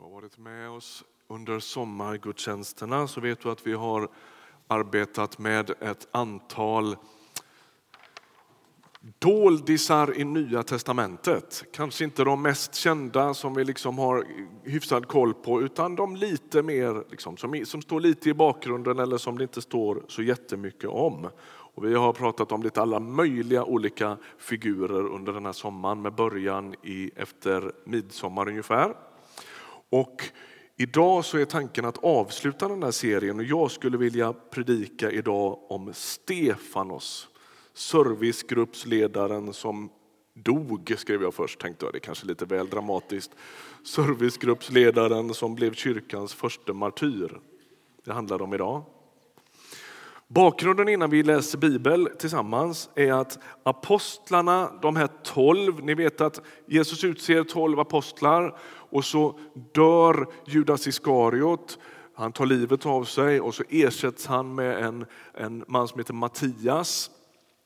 du har varit med oss under sommargudstjänsterna så vet du att vi har arbetat med ett antal doldisar i Nya testamentet. Kanske inte de mest kända som vi liksom har hyfsad koll på utan de lite mer liksom, som, som står lite i bakgrunden eller som det inte står så jättemycket om. Och vi har pratat om lite alla möjliga olika figurer under den här sommaren med början i, efter midsommar ungefär. Och idag så är tanken att avsluta den här serien och jag skulle vilja predika idag om Stefanos, servicegruppsledaren som dog, skrev jag först, tänkte jag. Det är kanske lite väl dramatiskt. Servicegruppsledaren som blev kyrkans första martyr. Det handlar om idag. Bakgrunden innan vi läser Bibel tillsammans är att apostlarna, de här tolv, ni vet att Jesus utser tolv apostlar och så dör Judas Iskariot. Han tar livet av sig och så ersätts han med en, en man som heter Mattias.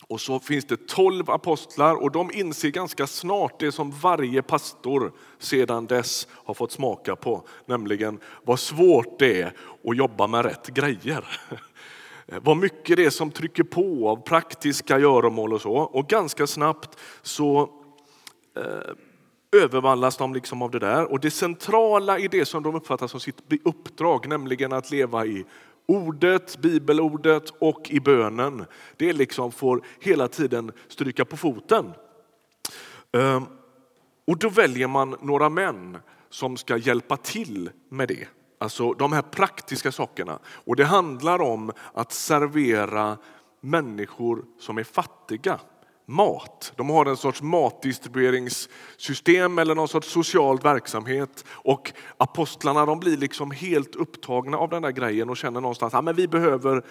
Och så finns det tolv apostlar och de inser ganska snart det som varje pastor sedan dess har fått smaka på, nämligen vad svårt det är att jobba med rätt grejer. Eh, vad mycket det är som trycker på av praktiska göromål och så. Och ganska snabbt så eh, övervallas de liksom av det där. Och det centrala i det som de uppfattar som sitt uppdrag, nämligen att leva i ordet, bibelordet och i bönen, det liksom får hela tiden stryka på foten. Eh, och då väljer man några män som ska hjälpa till med det. Alltså de här praktiska sakerna. Och det handlar om att servera människor som är fattiga mat. De har en sorts matdistribueringssystem eller någon sorts social verksamhet. Och apostlarna de blir liksom helt upptagna av den där grejen och känner någonstans att ja, vi behöver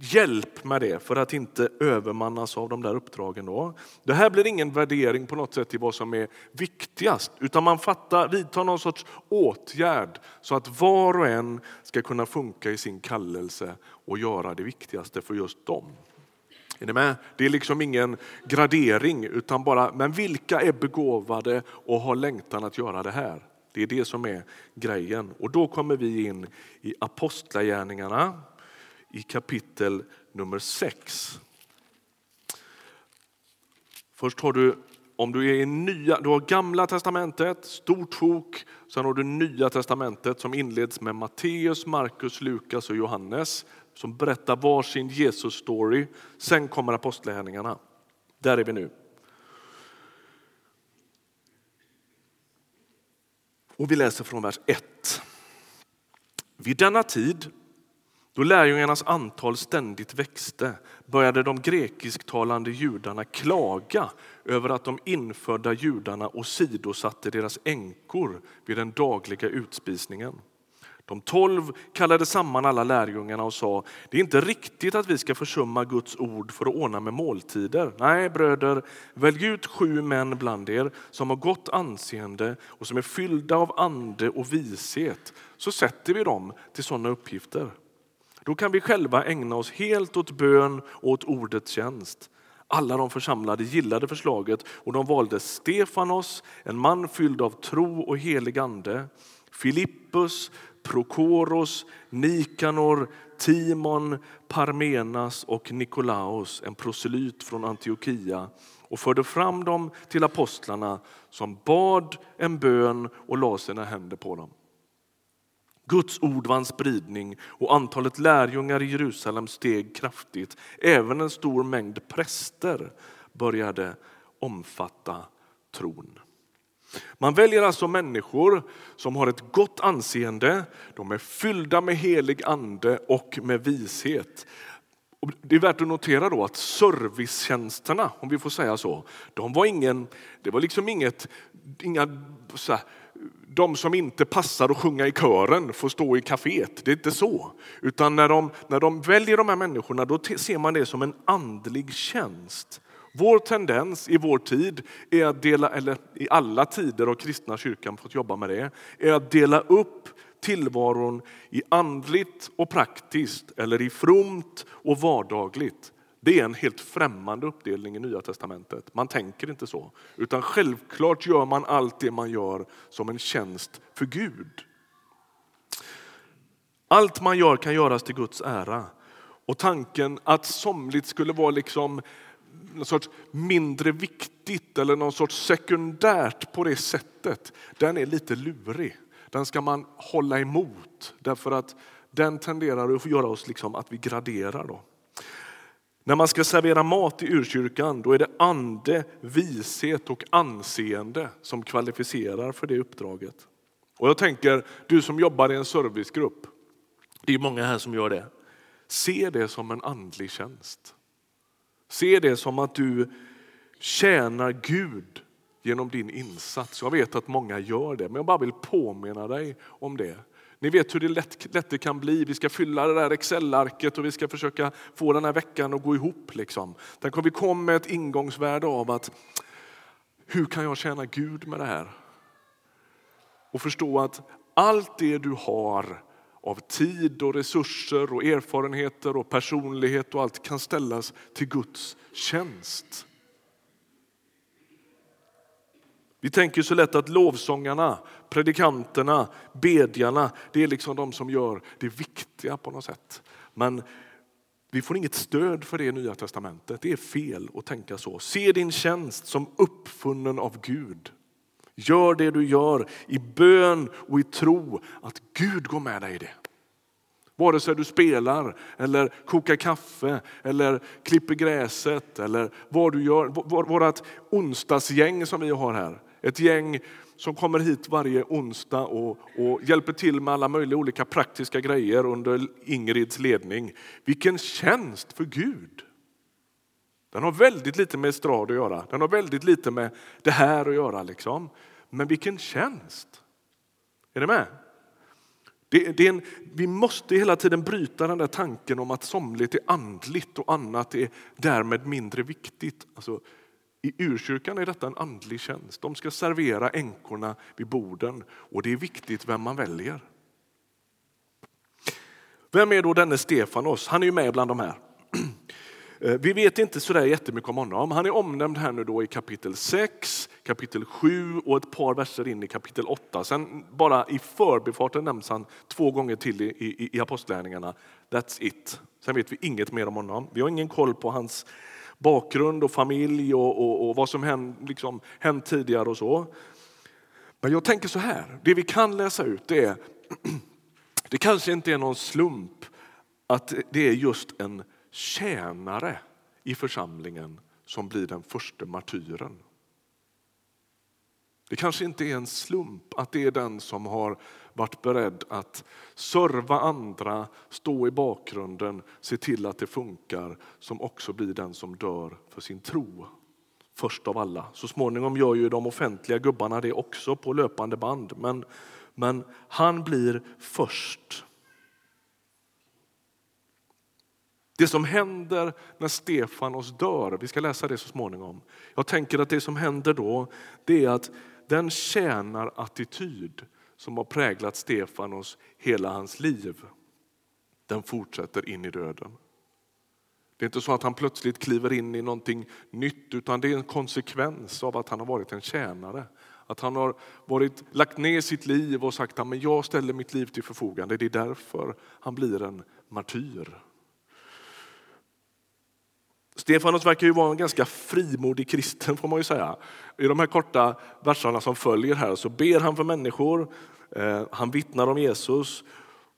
hjälp med det för att inte övermannas av de där uppdragen. Då. Det här blir ingen värdering på något sätt i vad som är viktigast utan man fattar, vidtar någon sorts åtgärd så att var och en ska kunna funka i sin kallelse och göra det viktigaste för just dem. Är ni med? Det är liksom ingen gradering utan bara, men vilka är begåvade och har längtan att göra det här? Det är det som är grejen. Och då kommer vi in i apostlagärningarna i kapitel nummer 6. Först har du, om du är i nya, du har gamla testamentet, stort sjok, sen har du nya testamentet som inleds med Matteus, Markus, Lukas och Johannes som berättar varsin Jesus-story. Sen kommer apostlagärningarna. Där är vi nu. Och vi läser från vers 1. Vid denna tid då lärjungarnas antal ständigt växte började de grekisktalande judarna klaga över att de infödda judarna åsidosatte deras änkor vid den dagliga utspisningen. De tolv kallade samman alla lärjungarna och sa, det är inte riktigt att vi ska försumma Guds ord för att ordna med måltider. Nej, bröder, välj ut sju män bland er som har gott anseende och som är fyllda av ande och vishet, så sätter vi dem till sådana uppgifter. Då kan vi själva ägna oss helt åt bön och åt ordets tjänst. Alla de församlade gillade förslaget och de valde Stefanos, en man fylld av tro och helig ande, Filippus, Prokoros, Nikanor, Timon, Parmenas och Nikolaos, en proselyt från Antiochia och förde fram dem till apostlarna som bad en bön och lade sina händer på dem. Guds ord vann spridning och antalet lärjungar i Jerusalem steg kraftigt. Även en stor mängd präster började omfatta tron. Man väljer alltså människor som har ett gott anseende, de är fyllda med helig ande och med vishet. Det är värt att notera då att servicetjänsterna, om vi får säga så, de var ingen, det var liksom inget, inga så här, de som inte passar att sjunga i kören får stå i kaféet. Det är inte så. Utan när de, när de väljer de här människorna då ser man det som en andlig tjänst. Vår tendens i vår tid, är att dela, eller i alla tider har kristna kyrkan fått jobba med det, är att dela upp tillvaron i andligt och praktiskt eller i fromt och vardagligt. Det är en helt främmande uppdelning i Nya testamentet. Man tänker inte så. Utan självklart gör man allt det man gör som en tjänst för Gud. Allt man gör kan göras till Guds ära. Och tanken att somligt skulle vara liksom någon sorts mindre viktigt eller någon sorts sekundärt på det sättet, den är lite lurig. Den ska man hålla emot därför att den tenderar att göra oss liksom att vi graderar. Då. När man ska servera mat i urkyrkan då är det ande, vishet och anseende som kvalificerar för det uppdraget. Och jag tänker, du som jobbar i en servicegrupp, det är många här som gör det. Se det som en andlig tjänst. Se det som att du tjänar Gud genom din insats. Jag vet att många gör det, men jag bara vill påminna dig om det. Ni vet hur det lätt, lätt det kan bli. Vi ska fylla det där Excel-arket och vi ska försöka få den här veckan att gå ihop. Liksom. Tänk om vi kom med ett ingångsvärde av att hur kan jag tjäna Gud med det här? Och förstå att allt det du har av tid och resurser och erfarenheter och personlighet och allt kan ställas till Guds tjänst. Vi tänker så lätt att lovsångarna, predikanterna, bedjarna, det är liksom de som gör det viktiga på något sätt. Men vi får inget stöd för det i Nya testamentet. Det är fel att tänka så. Se din tjänst som uppfunnen av Gud. Gör det du gör i bön och i tro att Gud går med dig i det. Vare sig du spelar, eller kokar kaffe, eller klipper gräset eller vad du gör. Vårt onsdagsgäng som vi har här, ett gäng som kommer hit varje onsdag och, och, hjälper till med alla möjliga olika praktiska grejer under Ingrids ledning. Vilken tjänst för Gud! Den har väldigt lite med estrad att göra, den har väldigt lite med det här att göra. Liksom. Men vilken tjänst! Är ni med? Det, det en, vi måste hela tiden bryta den där tanken om att somligt är andligt och annat är därmed mindre viktigt. Alltså, i urkyrkan är detta en andlig tjänst. De ska servera änkorna vid borden och det är viktigt vem man väljer. Vem är då denne Stefanos? Han är ju med bland de här. Vi vet inte så jättemycket om honom. Han är omnämnd här nu då i kapitel 6, kapitel 7 och ett par verser in i kapitel 8. Sen bara i förbifarten nämns han två gånger till i, i, i apostlärningarna. That's it. Sen vet vi inget mer om honom. Vi har ingen koll på hans bakgrund och familj och, och, och vad som hänt, liksom, hänt tidigare och så. Men jag tänker så här, det vi kan läsa ut det är, det kanske inte är någon slump att det är just en tjänare i församlingen som blir den första martyren. Det kanske inte är en slump att det är den som har varit beredd att serva andra, stå i bakgrunden, se till att det funkar, som också blir den som dör för sin tro. Först av alla. Så småningom gör ju de offentliga gubbarna det också på löpande band. Men, men han blir först. Det som händer när Stefanos dör, vi ska läsa det så småningom. Jag tänker att det som händer då, det är att den tjänarattityd som har präglat Stefanos hela hans liv, den fortsätter in i döden. Det är inte så att han plötsligt kliver in i någonting nytt utan det är en konsekvens av att han har varit en tjänare. Att han har varit, lagt ner sitt liv och sagt att jag ställer mitt liv till förfogande. Det är därför han blir en martyr. Stefanos verkar ju vara en ganska frimodig kristen får man ju säga. I de här korta verserna som följer här så ber han för människor, eh, han vittnar om Jesus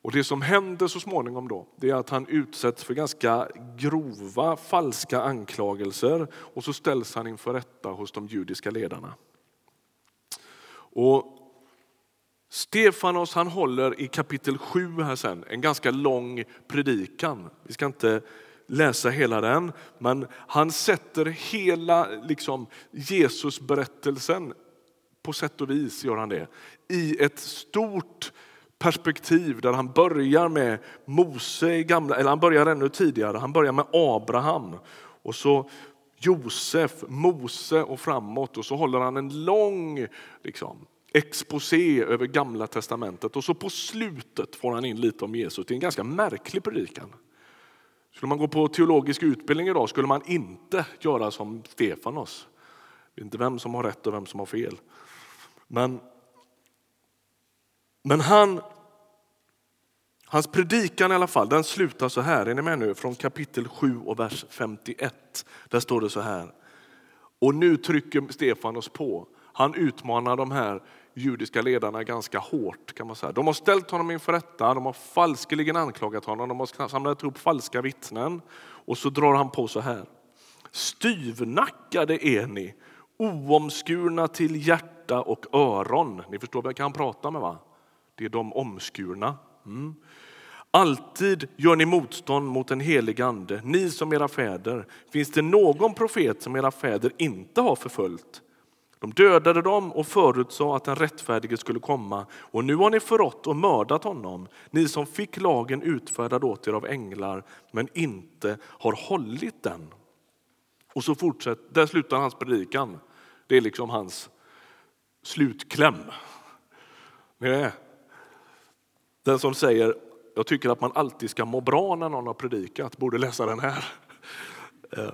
och det som händer så småningom då, det är att han utsätts för ganska grova falska anklagelser och så ställs han inför rätta hos de judiska ledarna. Och Stefanos han håller i kapitel 7 här sen en ganska lång predikan. Vi ska inte läsa hela den, men han sätter hela liksom, Jesusberättelsen, på sätt och vis gör han det, i ett stort perspektiv där han börjar med Mose i gamla, eller han börjar ännu tidigare, han börjar med Abraham och så Josef, Mose och framåt och så håller han en lång liksom, exposé över gamla testamentet och så på slutet får han in lite om Jesus. Det är en ganska märklig predikan. Skulle man gå på teologisk utbildning idag skulle man inte göra som Stefanos. Inte vem som har rätt och vem som har fel. Men, men han, hans predikan i alla fall, den slutar så här. Är ni med nu? Från kapitel 7 och vers 51. Där står det så här. Och nu trycker Stefanos på. Han utmanar de här judiska ledarna ganska hårt. kan man säga. De har ställt honom inför rätta, de har falskeligen anklagat honom, de har samlat ihop falska vittnen. Och så drar han på så här. Styvnackade är ni, oomskurna till hjärta och öron. Ni förstår vilka han prata med va? Det är de omskurna. Mm. Alltid gör ni motstånd mot den helige ande, ni som era fäder. Finns det någon profet som era fäder inte har förföljt? De dödade dem och förutsade att den rättfärdige skulle komma. Och nu har ni förrått och mördat honom, ni som fick lagen utfärdad åt er av änglar men inte har hållit den. Och så fortsätter, där slutar hans predikan. Det är liksom hans slutkläm. Nej. Den som säger jag tycker att man alltid ska må bra när någon har predikat, borde läsa den här. Eh.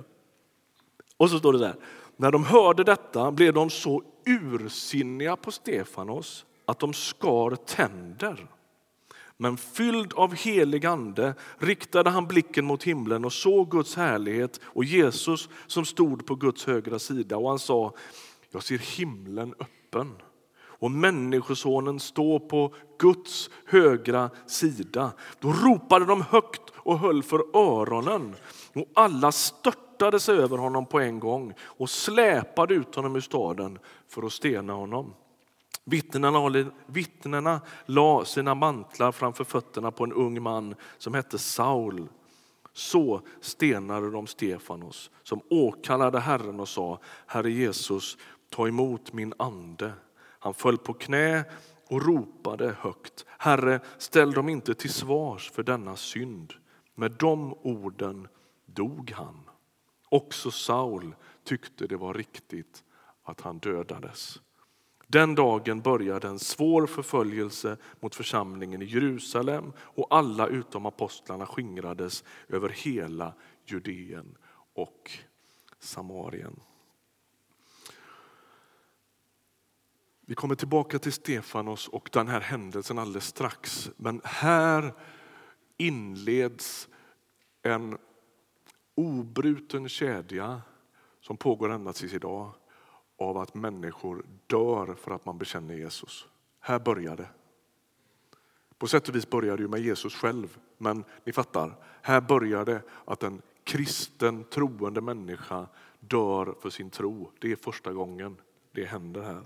Och så står det så här. När de hörde detta blev de så ursinniga på Stefanos att de skar tänder. Men fylld av helig ande riktade han blicken mot himlen och såg Guds härlighet och Jesus som stod på Guds högra sida. Och han sa, jag ser himlen öppen och Människosonen står på Guds högra sida. Då ropade de högt och höll för öronen och alla störtade störtade sig över honom på en gång och släpade ut honom ur staden för att stena honom. Vittnena, vittnena la sina mantlar framför fötterna på en ung man som hette Saul. Så stenade de Stefanos som åkallade Herren och sa Herre Jesus, ta emot min ande. Han föll på knä och ropade högt. Herre, ställ dem inte till svars för denna synd. Med de orden dog han. Också Saul tyckte det var riktigt att han dödades. Den dagen började en svår förföljelse mot församlingen i Jerusalem och alla utom apostlarna skingrades över hela Judeen och Samarien. Vi kommer tillbaka till Stefanos och den här händelsen alldeles strax. Men här inleds en obruten kedja som pågår ända tills idag av att människor dör för att man bekänner Jesus. Här börjar det. På sätt och vis börjar det med Jesus själv, men ni fattar. Här börjar det att en kristen troende människa dör för sin tro. Det är första gången det händer här.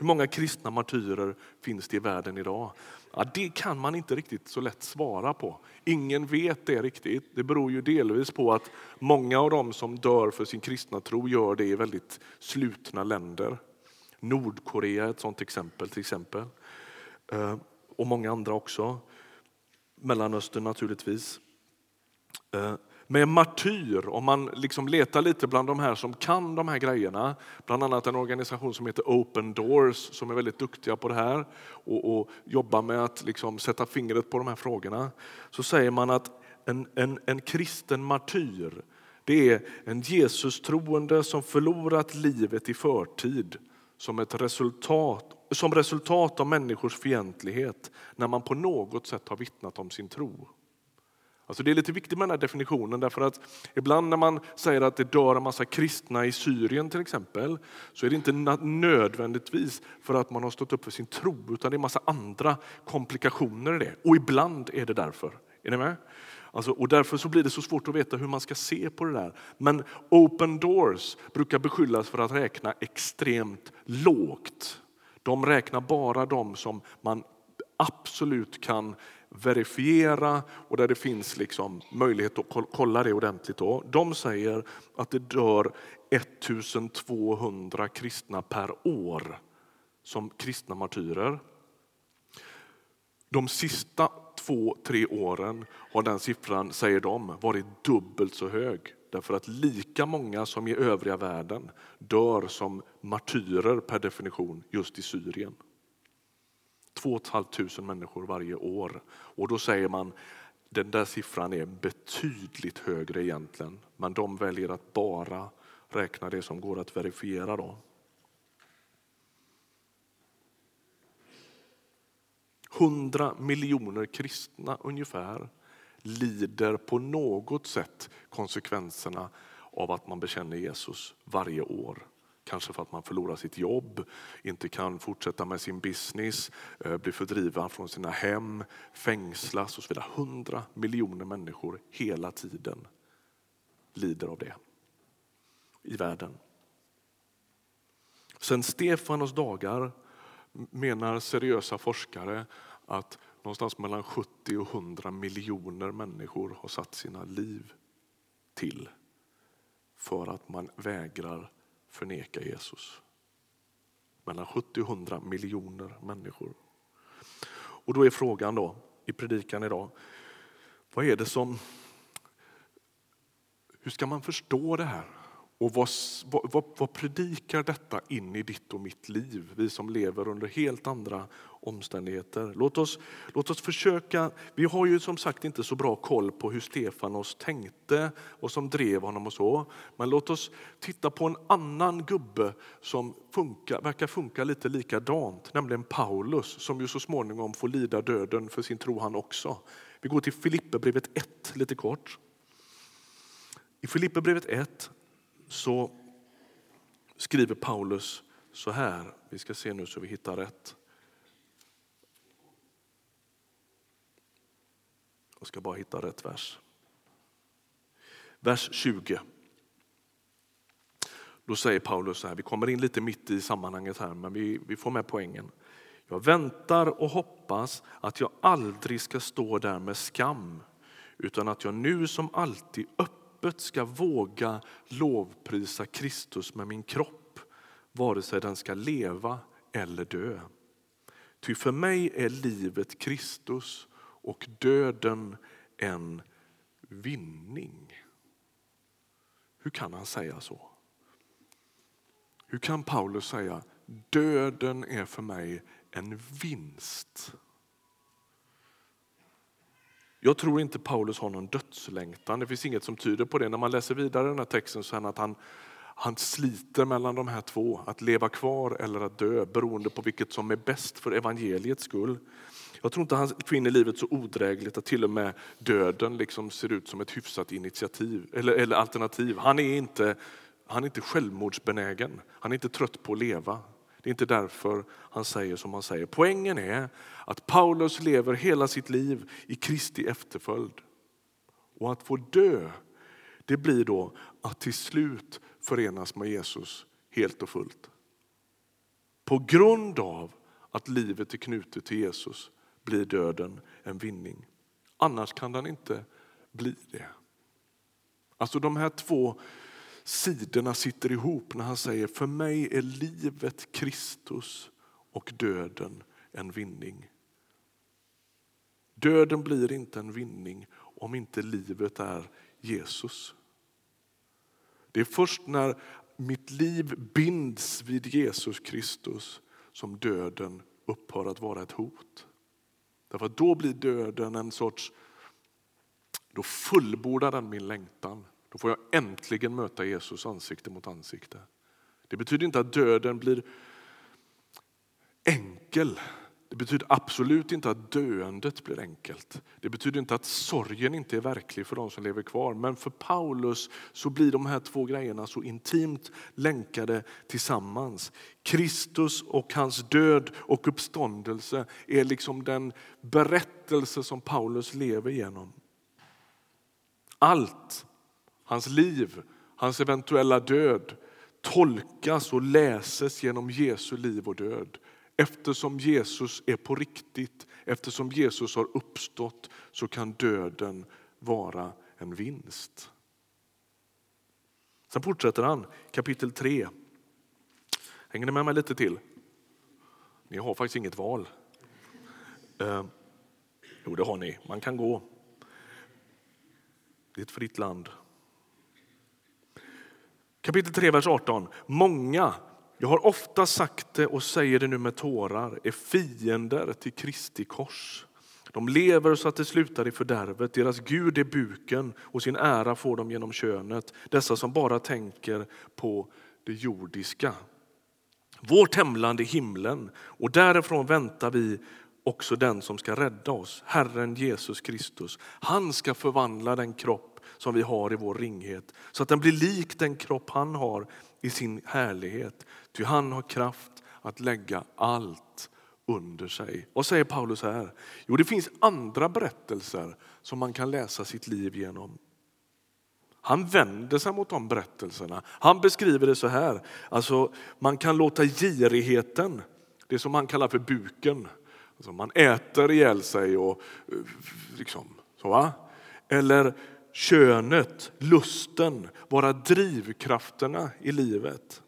Hur många kristna martyrer finns det i världen idag? Ja, det kan man inte riktigt så lätt svara på. Ingen vet det riktigt. Det beror ju delvis på att många av dem som dör för sin kristna tro gör det i väldigt slutna länder. Nordkorea är ett sådant exempel. till exempel. Eh, och många andra också. Mellanöstern naturligtvis. Eh, med martyr, om man liksom letar lite bland de här som kan de här grejerna, bland annat en organisation som heter Open Doors som är väldigt duktiga på det här och, och jobbar med att liksom sätta fingret på de här frågorna, så säger man att en, en, en kristen martyr det är en Jesus-troende som förlorat livet i förtid som ett resultat, som resultat av människors fientlighet när man på något sätt har vittnat om sin tro. Alltså det är lite viktigt med den här definitionen därför att ibland när man säger att det dör en massa kristna i Syrien till exempel så är det inte nödvändigtvis för att man har stått upp för sin tro utan det är en massa andra komplikationer i det. Och ibland är det därför. Är ni med? Alltså, och därför så blir det så svårt att veta hur man ska se på det där. Men Open Doors brukar beskyllas för att räkna extremt lågt. De räknar bara de som man absolut kan verifiera och där det finns liksom möjlighet att kolla det ordentligt. Då. De säger att det dör 1200 kristna per år som kristna martyrer. De sista två, tre åren har den siffran, säger de, varit dubbelt så hög. Därför att lika många som i övriga världen dör som martyrer per definition just i Syrien. 2 500 människor varje år. Och då säger man Den där siffran är betydligt högre egentligen, men de väljer att bara räkna det som går att verifiera. Då. 100 miljoner kristna ungefär lider på något sätt konsekvenserna av att man bekänner Jesus varje år. Kanske för att man förlorar sitt jobb, inte kan fortsätta med sin business, eh, blir fördriven från sina hem, fängslas och så vidare. 100 miljoner människor hela tiden lider av det i världen. Sen Stefanos dagar menar seriösa forskare att någonstans mellan 70 och 100 miljoner människor har satt sina liv till för att man vägrar förneka Jesus. Mellan 70 och 100 miljoner människor. Och då är frågan då i predikan idag, vad är det som... Hur ska man förstå det här? Och vad, vad, vad, predikar detta in i ditt och mitt liv? Vi som lever under helt andra omständigheter. Låt oss, låt oss försöka, vi har ju som sagt inte så bra koll på hur Stefanos tänkte och som drev honom och så. Men låt oss titta på en annan gubbe som funkar, verkar funka lite likadant, nämligen Paulus som ju så småningom får lida döden för sin tro han också. Vi går till Filipperbrevet 1 lite kort. I Filipperbrevet 1 så skriver Paulus så här. Vi ska se nu så vi hittar rätt. Jag ska bara hitta rätt vers. Vers 20. Då säger Paulus så här, vi kommer in lite mitt i sammanhanget här men vi, vi får med poängen. Jag väntar och hoppas att jag aldrig ska stå där med skam utan att jag nu som alltid öppet öppet ska våga lovprisa Kristus med min kropp, vare sig den ska leva eller dö. Ty för mig är livet Kristus och döden en vinning. Hur kan han säga så? Hur kan Paulus säga döden är för mig en vinst? Jag tror inte Paulus har någon dödslängtan. Det finns inget som tyder på det. När man läser vidare den här texten så är att han, han sliter mellan de här två. Att leva kvar eller att dö beroende på vilket som är bäst för evangeliets skull. Jag tror inte han finner livet så odrägligt att till och med döden liksom ser ut som ett hyfsat initiativ eller, eller alternativ. Han är, inte, han är inte självmordsbenägen. Han är inte trött på att leva. Det är inte därför han säger som han säger. Poängen är att Paulus lever hela sitt liv i Kristi efterföljd. Och att få dö, det blir då att till slut förenas med Jesus helt och fullt. På grund av att livet är knutet till Jesus blir döden en vinning. Annars kan den inte bli det. Alltså de här två sidorna sitter ihop när han säger för mig är livet Kristus och döden en vinning. Döden blir inte en vinning om inte livet är Jesus. Det är först när mitt liv binds vid Jesus Kristus som döden upphör att vara ett hot. Därför att då blir döden en sorts, då fullbordar den min längtan. Då får jag äntligen möta Jesus ansikte mot ansikte. Det betyder inte att döden blir enkel. Det betyder absolut inte att döendet blir enkelt. Det betyder inte att sorgen inte är verklig för de som lever kvar. Men för Paulus så blir de här två grejerna så intimt länkade tillsammans. Kristus och hans död och uppståndelse är liksom den berättelse som Paulus lever genom. Allt Hans liv, hans eventuella död tolkas och läses genom Jesu liv och död. Eftersom Jesus är på riktigt, eftersom Jesus har uppstått så kan döden vara en vinst. Sen fortsätter han, kapitel 3. Hänger ni med mig lite till? Ni har faktiskt inget val. Eh, jo, det har ni. Man kan gå. Det är ett fritt land. Kapitel 3, vers 18. Många, jag har ofta sagt det och säger det nu med tårar, är fiender till Kristi kors. De lever så att det slutar i fördärvet. Deras Gud är buken och sin ära får de genom könet. Dessa som bara tänker på det jordiska. Vårt hemland är himlen och därifrån väntar vi också den som ska rädda oss, Herren Jesus Kristus. Han ska förvandla den kropp som vi har i vår ringhet så att den blir lik den kropp han har i sin härlighet. Ty han har kraft att lägga allt under sig. Vad säger Paulus här? Jo, det finns andra berättelser som man kan läsa sitt liv genom. Han vänder sig mot de berättelserna. Han beskriver det så här. Alltså, man kan låta girigheten, det som han kallar för buken, alltså man äter ihjäl sig och eh, liksom så va? Eller könet, lusten, vara drivkrafterna i livet.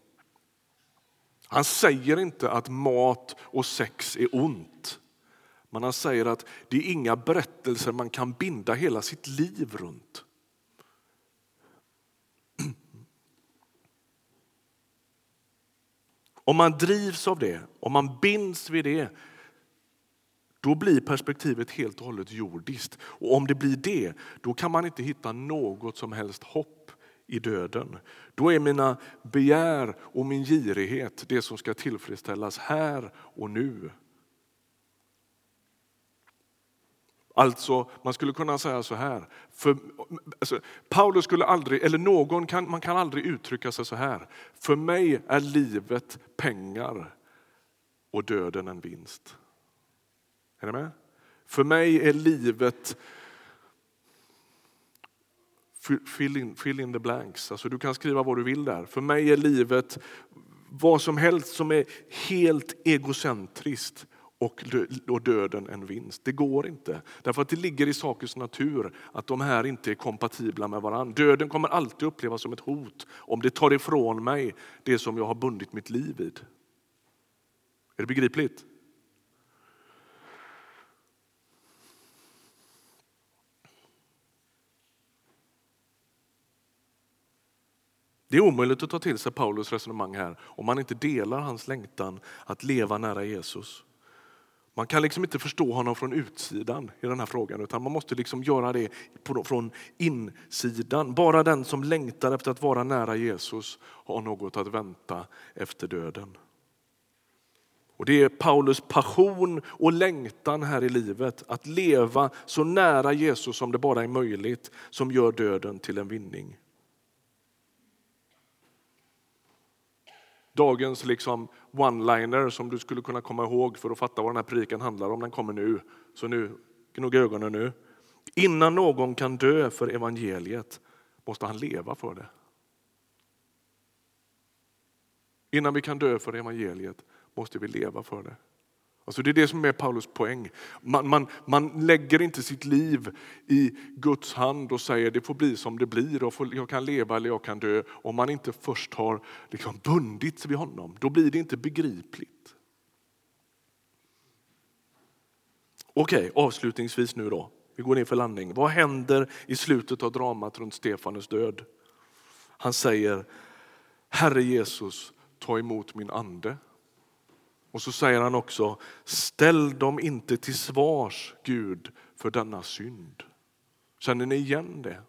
Han säger inte att mat och sex är ont. Men han säger att det är inga berättelser man kan binda hela sitt liv runt. Om man drivs av det, om man binds vid det, då blir perspektivet helt och hållet jordiskt. Och om det blir det, då kan man inte hitta något som helst hopp i döden. Då är mina begär och min girighet det som ska tillfredsställas här och nu. Alltså, man skulle kunna säga så här. För, alltså, Paulus skulle aldrig, eller någon kan, man kan aldrig uttrycka sig så här. För mig är livet pengar och döden en vinst. Är ni med? För mig är livet Fill in, fill in the blanks. Alltså du kan skriva vad du vill där. För mig är livet vad som helst som är helt egocentriskt och döden en vinst. Det går inte. Därför att det ligger i sakens natur att de här inte är kompatibla med varandra. Döden kommer alltid upplevas som ett hot om det tar ifrån mig det som jag har bundit mitt liv vid. Är det begripligt? Det är omöjligt att ta till sig Paulus resonemang här om man inte delar hans längtan att leva nära Jesus. Man kan liksom inte förstå honom från utsidan i den här frågan utan man måste liksom göra det från insidan. Bara den som längtar efter att vara nära Jesus har något att vänta efter döden. Och Det är Paulus passion och längtan här i livet, att leva så nära Jesus som det bara är möjligt, som gör döden till en vinning. Dagens liksom one-liner som du skulle kunna komma ihåg för att fatta vad den här predikan handlar om. Den kommer nu. Så nu, gnugga ögonen nu. Innan någon kan dö för evangeliet måste han leva för det. Innan vi kan dö för evangeliet måste vi leva för det. Alltså det är det som är Paulus poäng. Man, man, man lägger inte sitt liv i Guds hand och säger det får bli som det blir och jag kan leva eller jag kan dö. Om man inte först har liksom bundits vid honom, då blir det inte begripligt. Okej, avslutningsvis nu då. Vi går ner för landning. Vad händer i slutet av dramat runt Stefanus död? Han säger, Herre Jesus, ta emot min ande. Och så säger han också, ställ dem inte till svars Gud för denna synd. Känner ni igen det?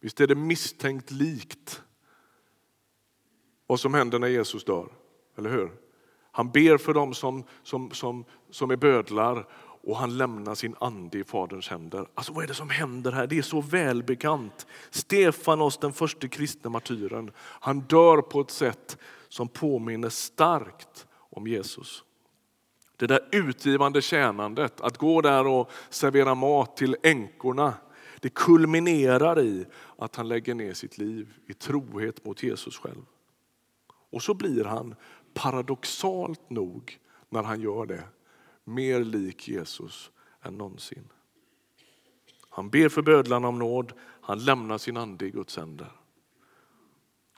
Visst är det misstänkt likt vad som händer när Jesus dör, eller hur? Han ber för dem som, som, som, som är bödlar och han lämnar sin ande i Faderns händer. Alltså vad är det som händer här? Det är så välbekant. Stefanos, den första kristna martyren, han dör på ett sätt som påminner starkt om Jesus. Det där utgivande tjänandet, att gå där och servera mat till änkorna, det kulminerar i att han lägger ner sitt liv i trohet mot Jesus själv. Och så blir han paradoxalt nog, när han gör det, mer lik Jesus än någonsin. Han ber för bödlarna om nåd, han lämnar sin ande i Guds händer.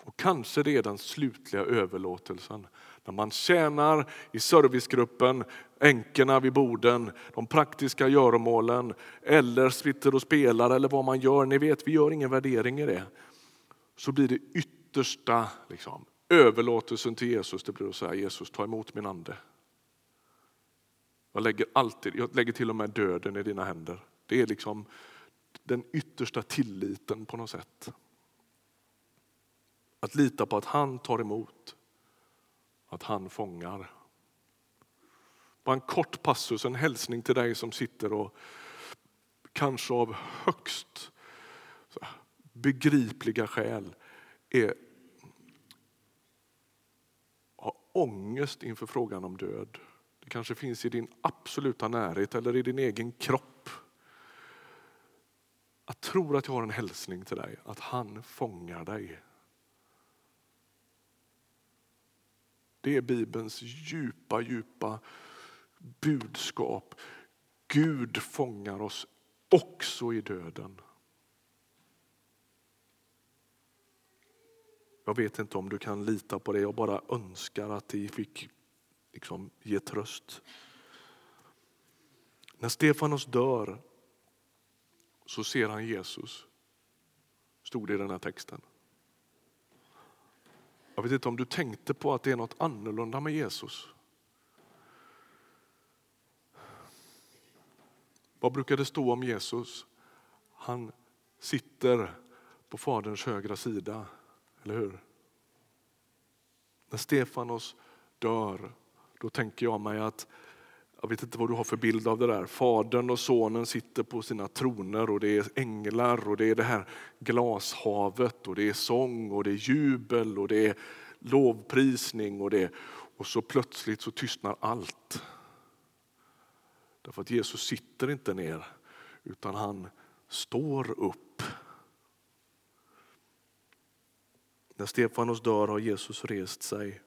Och kanske det är den slutliga överlåtelsen. När man tjänar i servicegruppen, änkorna vid borden, de praktiska göromålen eller sitter och spelar eller vad man gör. Ni vet, vi gör ingen värdering i det. Så blir det yttersta liksom, överlåtelsen till Jesus, det blir att säga Jesus ta emot min ande. Jag lägger, alltid, jag lägger till och med döden i dina händer. Det är liksom den yttersta tilliten på något sätt. Att lita på att han tar emot, att han fångar. Bara en kort passus, en hälsning till dig som sitter och kanske av högst begripliga skäl är, har ångest inför frågan om död. Det kanske finns i din absoluta närhet eller i din egen kropp. Jag tror att jag har en hälsning till dig, att han fångar dig. Det är Bibelns djupa, djupa budskap. Gud fångar oss också i döden. Jag vet inte om du kan lita på det, jag bara önskar att det fick liksom ge tröst. När Stefanos dör så ser han Jesus, stod det i den här texten. Jag vet inte om du tänkte på att det är något annorlunda med Jesus. Vad brukar det stå om Jesus? Han sitter på Faderns högra sida, eller hur? När Stefanos dör, då tänker jag mig att jag vet inte vad du har för bild av det där. Fadern och sonen sitter på sina troner och det är änglar och det är det här glashavet och det är sång och det är jubel och det är lovprisning och det och så plötsligt så tystnar allt. Därför att Jesus sitter inte ner utan han står upp. När Stefanos dör har Jesus rest sig.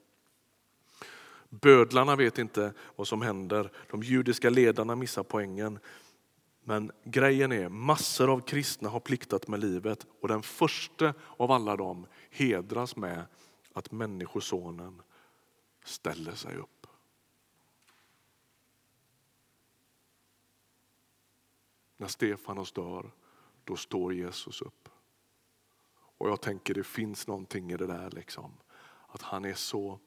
Bödlarna vet inte vad som händer. De judiska ledarna missar poängen. Men grejen är, massor av kristna har pliktat med livet och den första av alla dem hedras med att Människosonen ställer sig upp. När Stefanos dör, då står Jesus upp. Och jag tänker det finns någonting i det där. liksom. Att han är så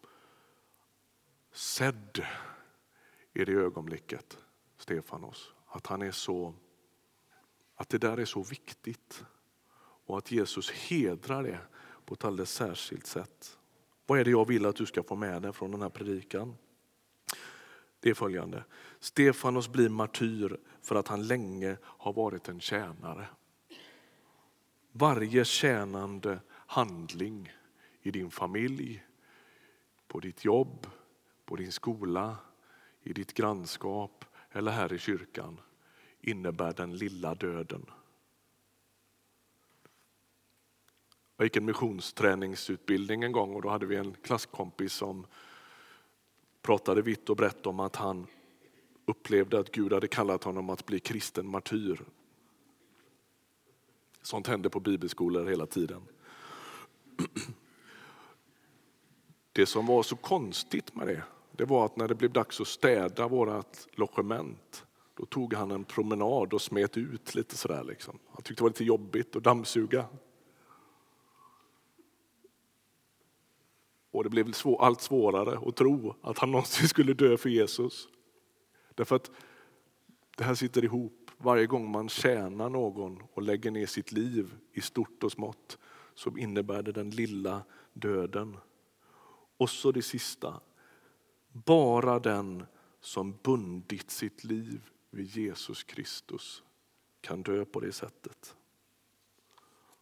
sedd i det ögonblicket, Stefanos. Att han är så, att det där är så viktigt. Och att Jesus hedrar det på ett alldeles särskilt sätt. Vad är det jag vill att du ska få med dig från den här predikan? Det är följande. Stefanos blir martyr för att han länge har varit en tjänare. Varje tjänande handling i din familj, på ditt jobb, på din skola, i ditt grannskap eller här i kyrkan innebär den lilla döden. Jag gick en missionsträningsutbildning en gång och då hade vi en klasskompis som pratade vitt och brett om att han upplevde att Gud hade kallat honom att bli kristen martyr. Sånt händer på bibelskolor hela tiden. Det som var så konstigt med det, det var att när det blev dags att städa vårt logement, då tog han en promenad och smet ut lite sådär. Liksom. Han tyckte det var lite jobbigt att dammsuga. Och det blev allt svårare att tro att han någonsin skulle dö för Jesus. Därför att det här sitter ihop. Varje gång man tjänar någon och lägger ner sitt liv i stort och smått så innebär det den lilla döden. Och så det sista. Bara den som bundit sitt liv vid Jesus Kristus kan dö på det sättet.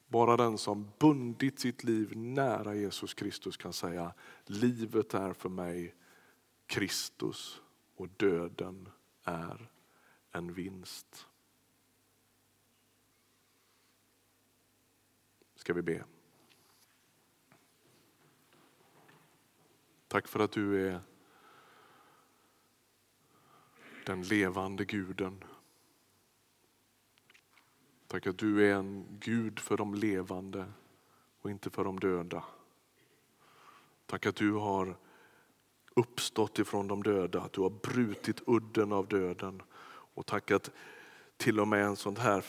Bara den som bundit sitt liv nära Jesus Kristus kan säga livet är för mig Kristus och döden är en vinst. Ska vi be. Tack för att du är den levande guden. Tack att du är en Gud för de levande och inte för de döda. Tack att du har uppstått ifrån de döda, att du har brutit udden av döden. Och tack att till och med en sånt här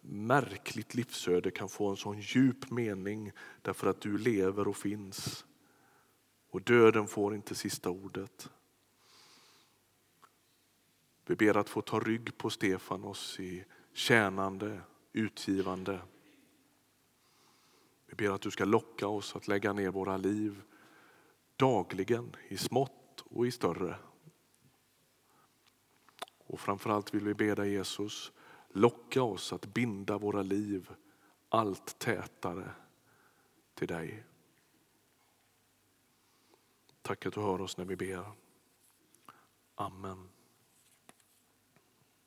märkligt livsöde kan få en sån djup mening därför att du lever och finns. Och döden får inte sista ordet. Vi ber att få ta rygg på Stefanos i tjänande, utgivande. Vi ber att du ska locka oss att lägga ner våra liv dagligen i smått och i större. Och framförallt vill vi be dig Jesus, locka oss att binda våra liv allt tätare till dig. Tack att du hör oss när vi ber. Amen.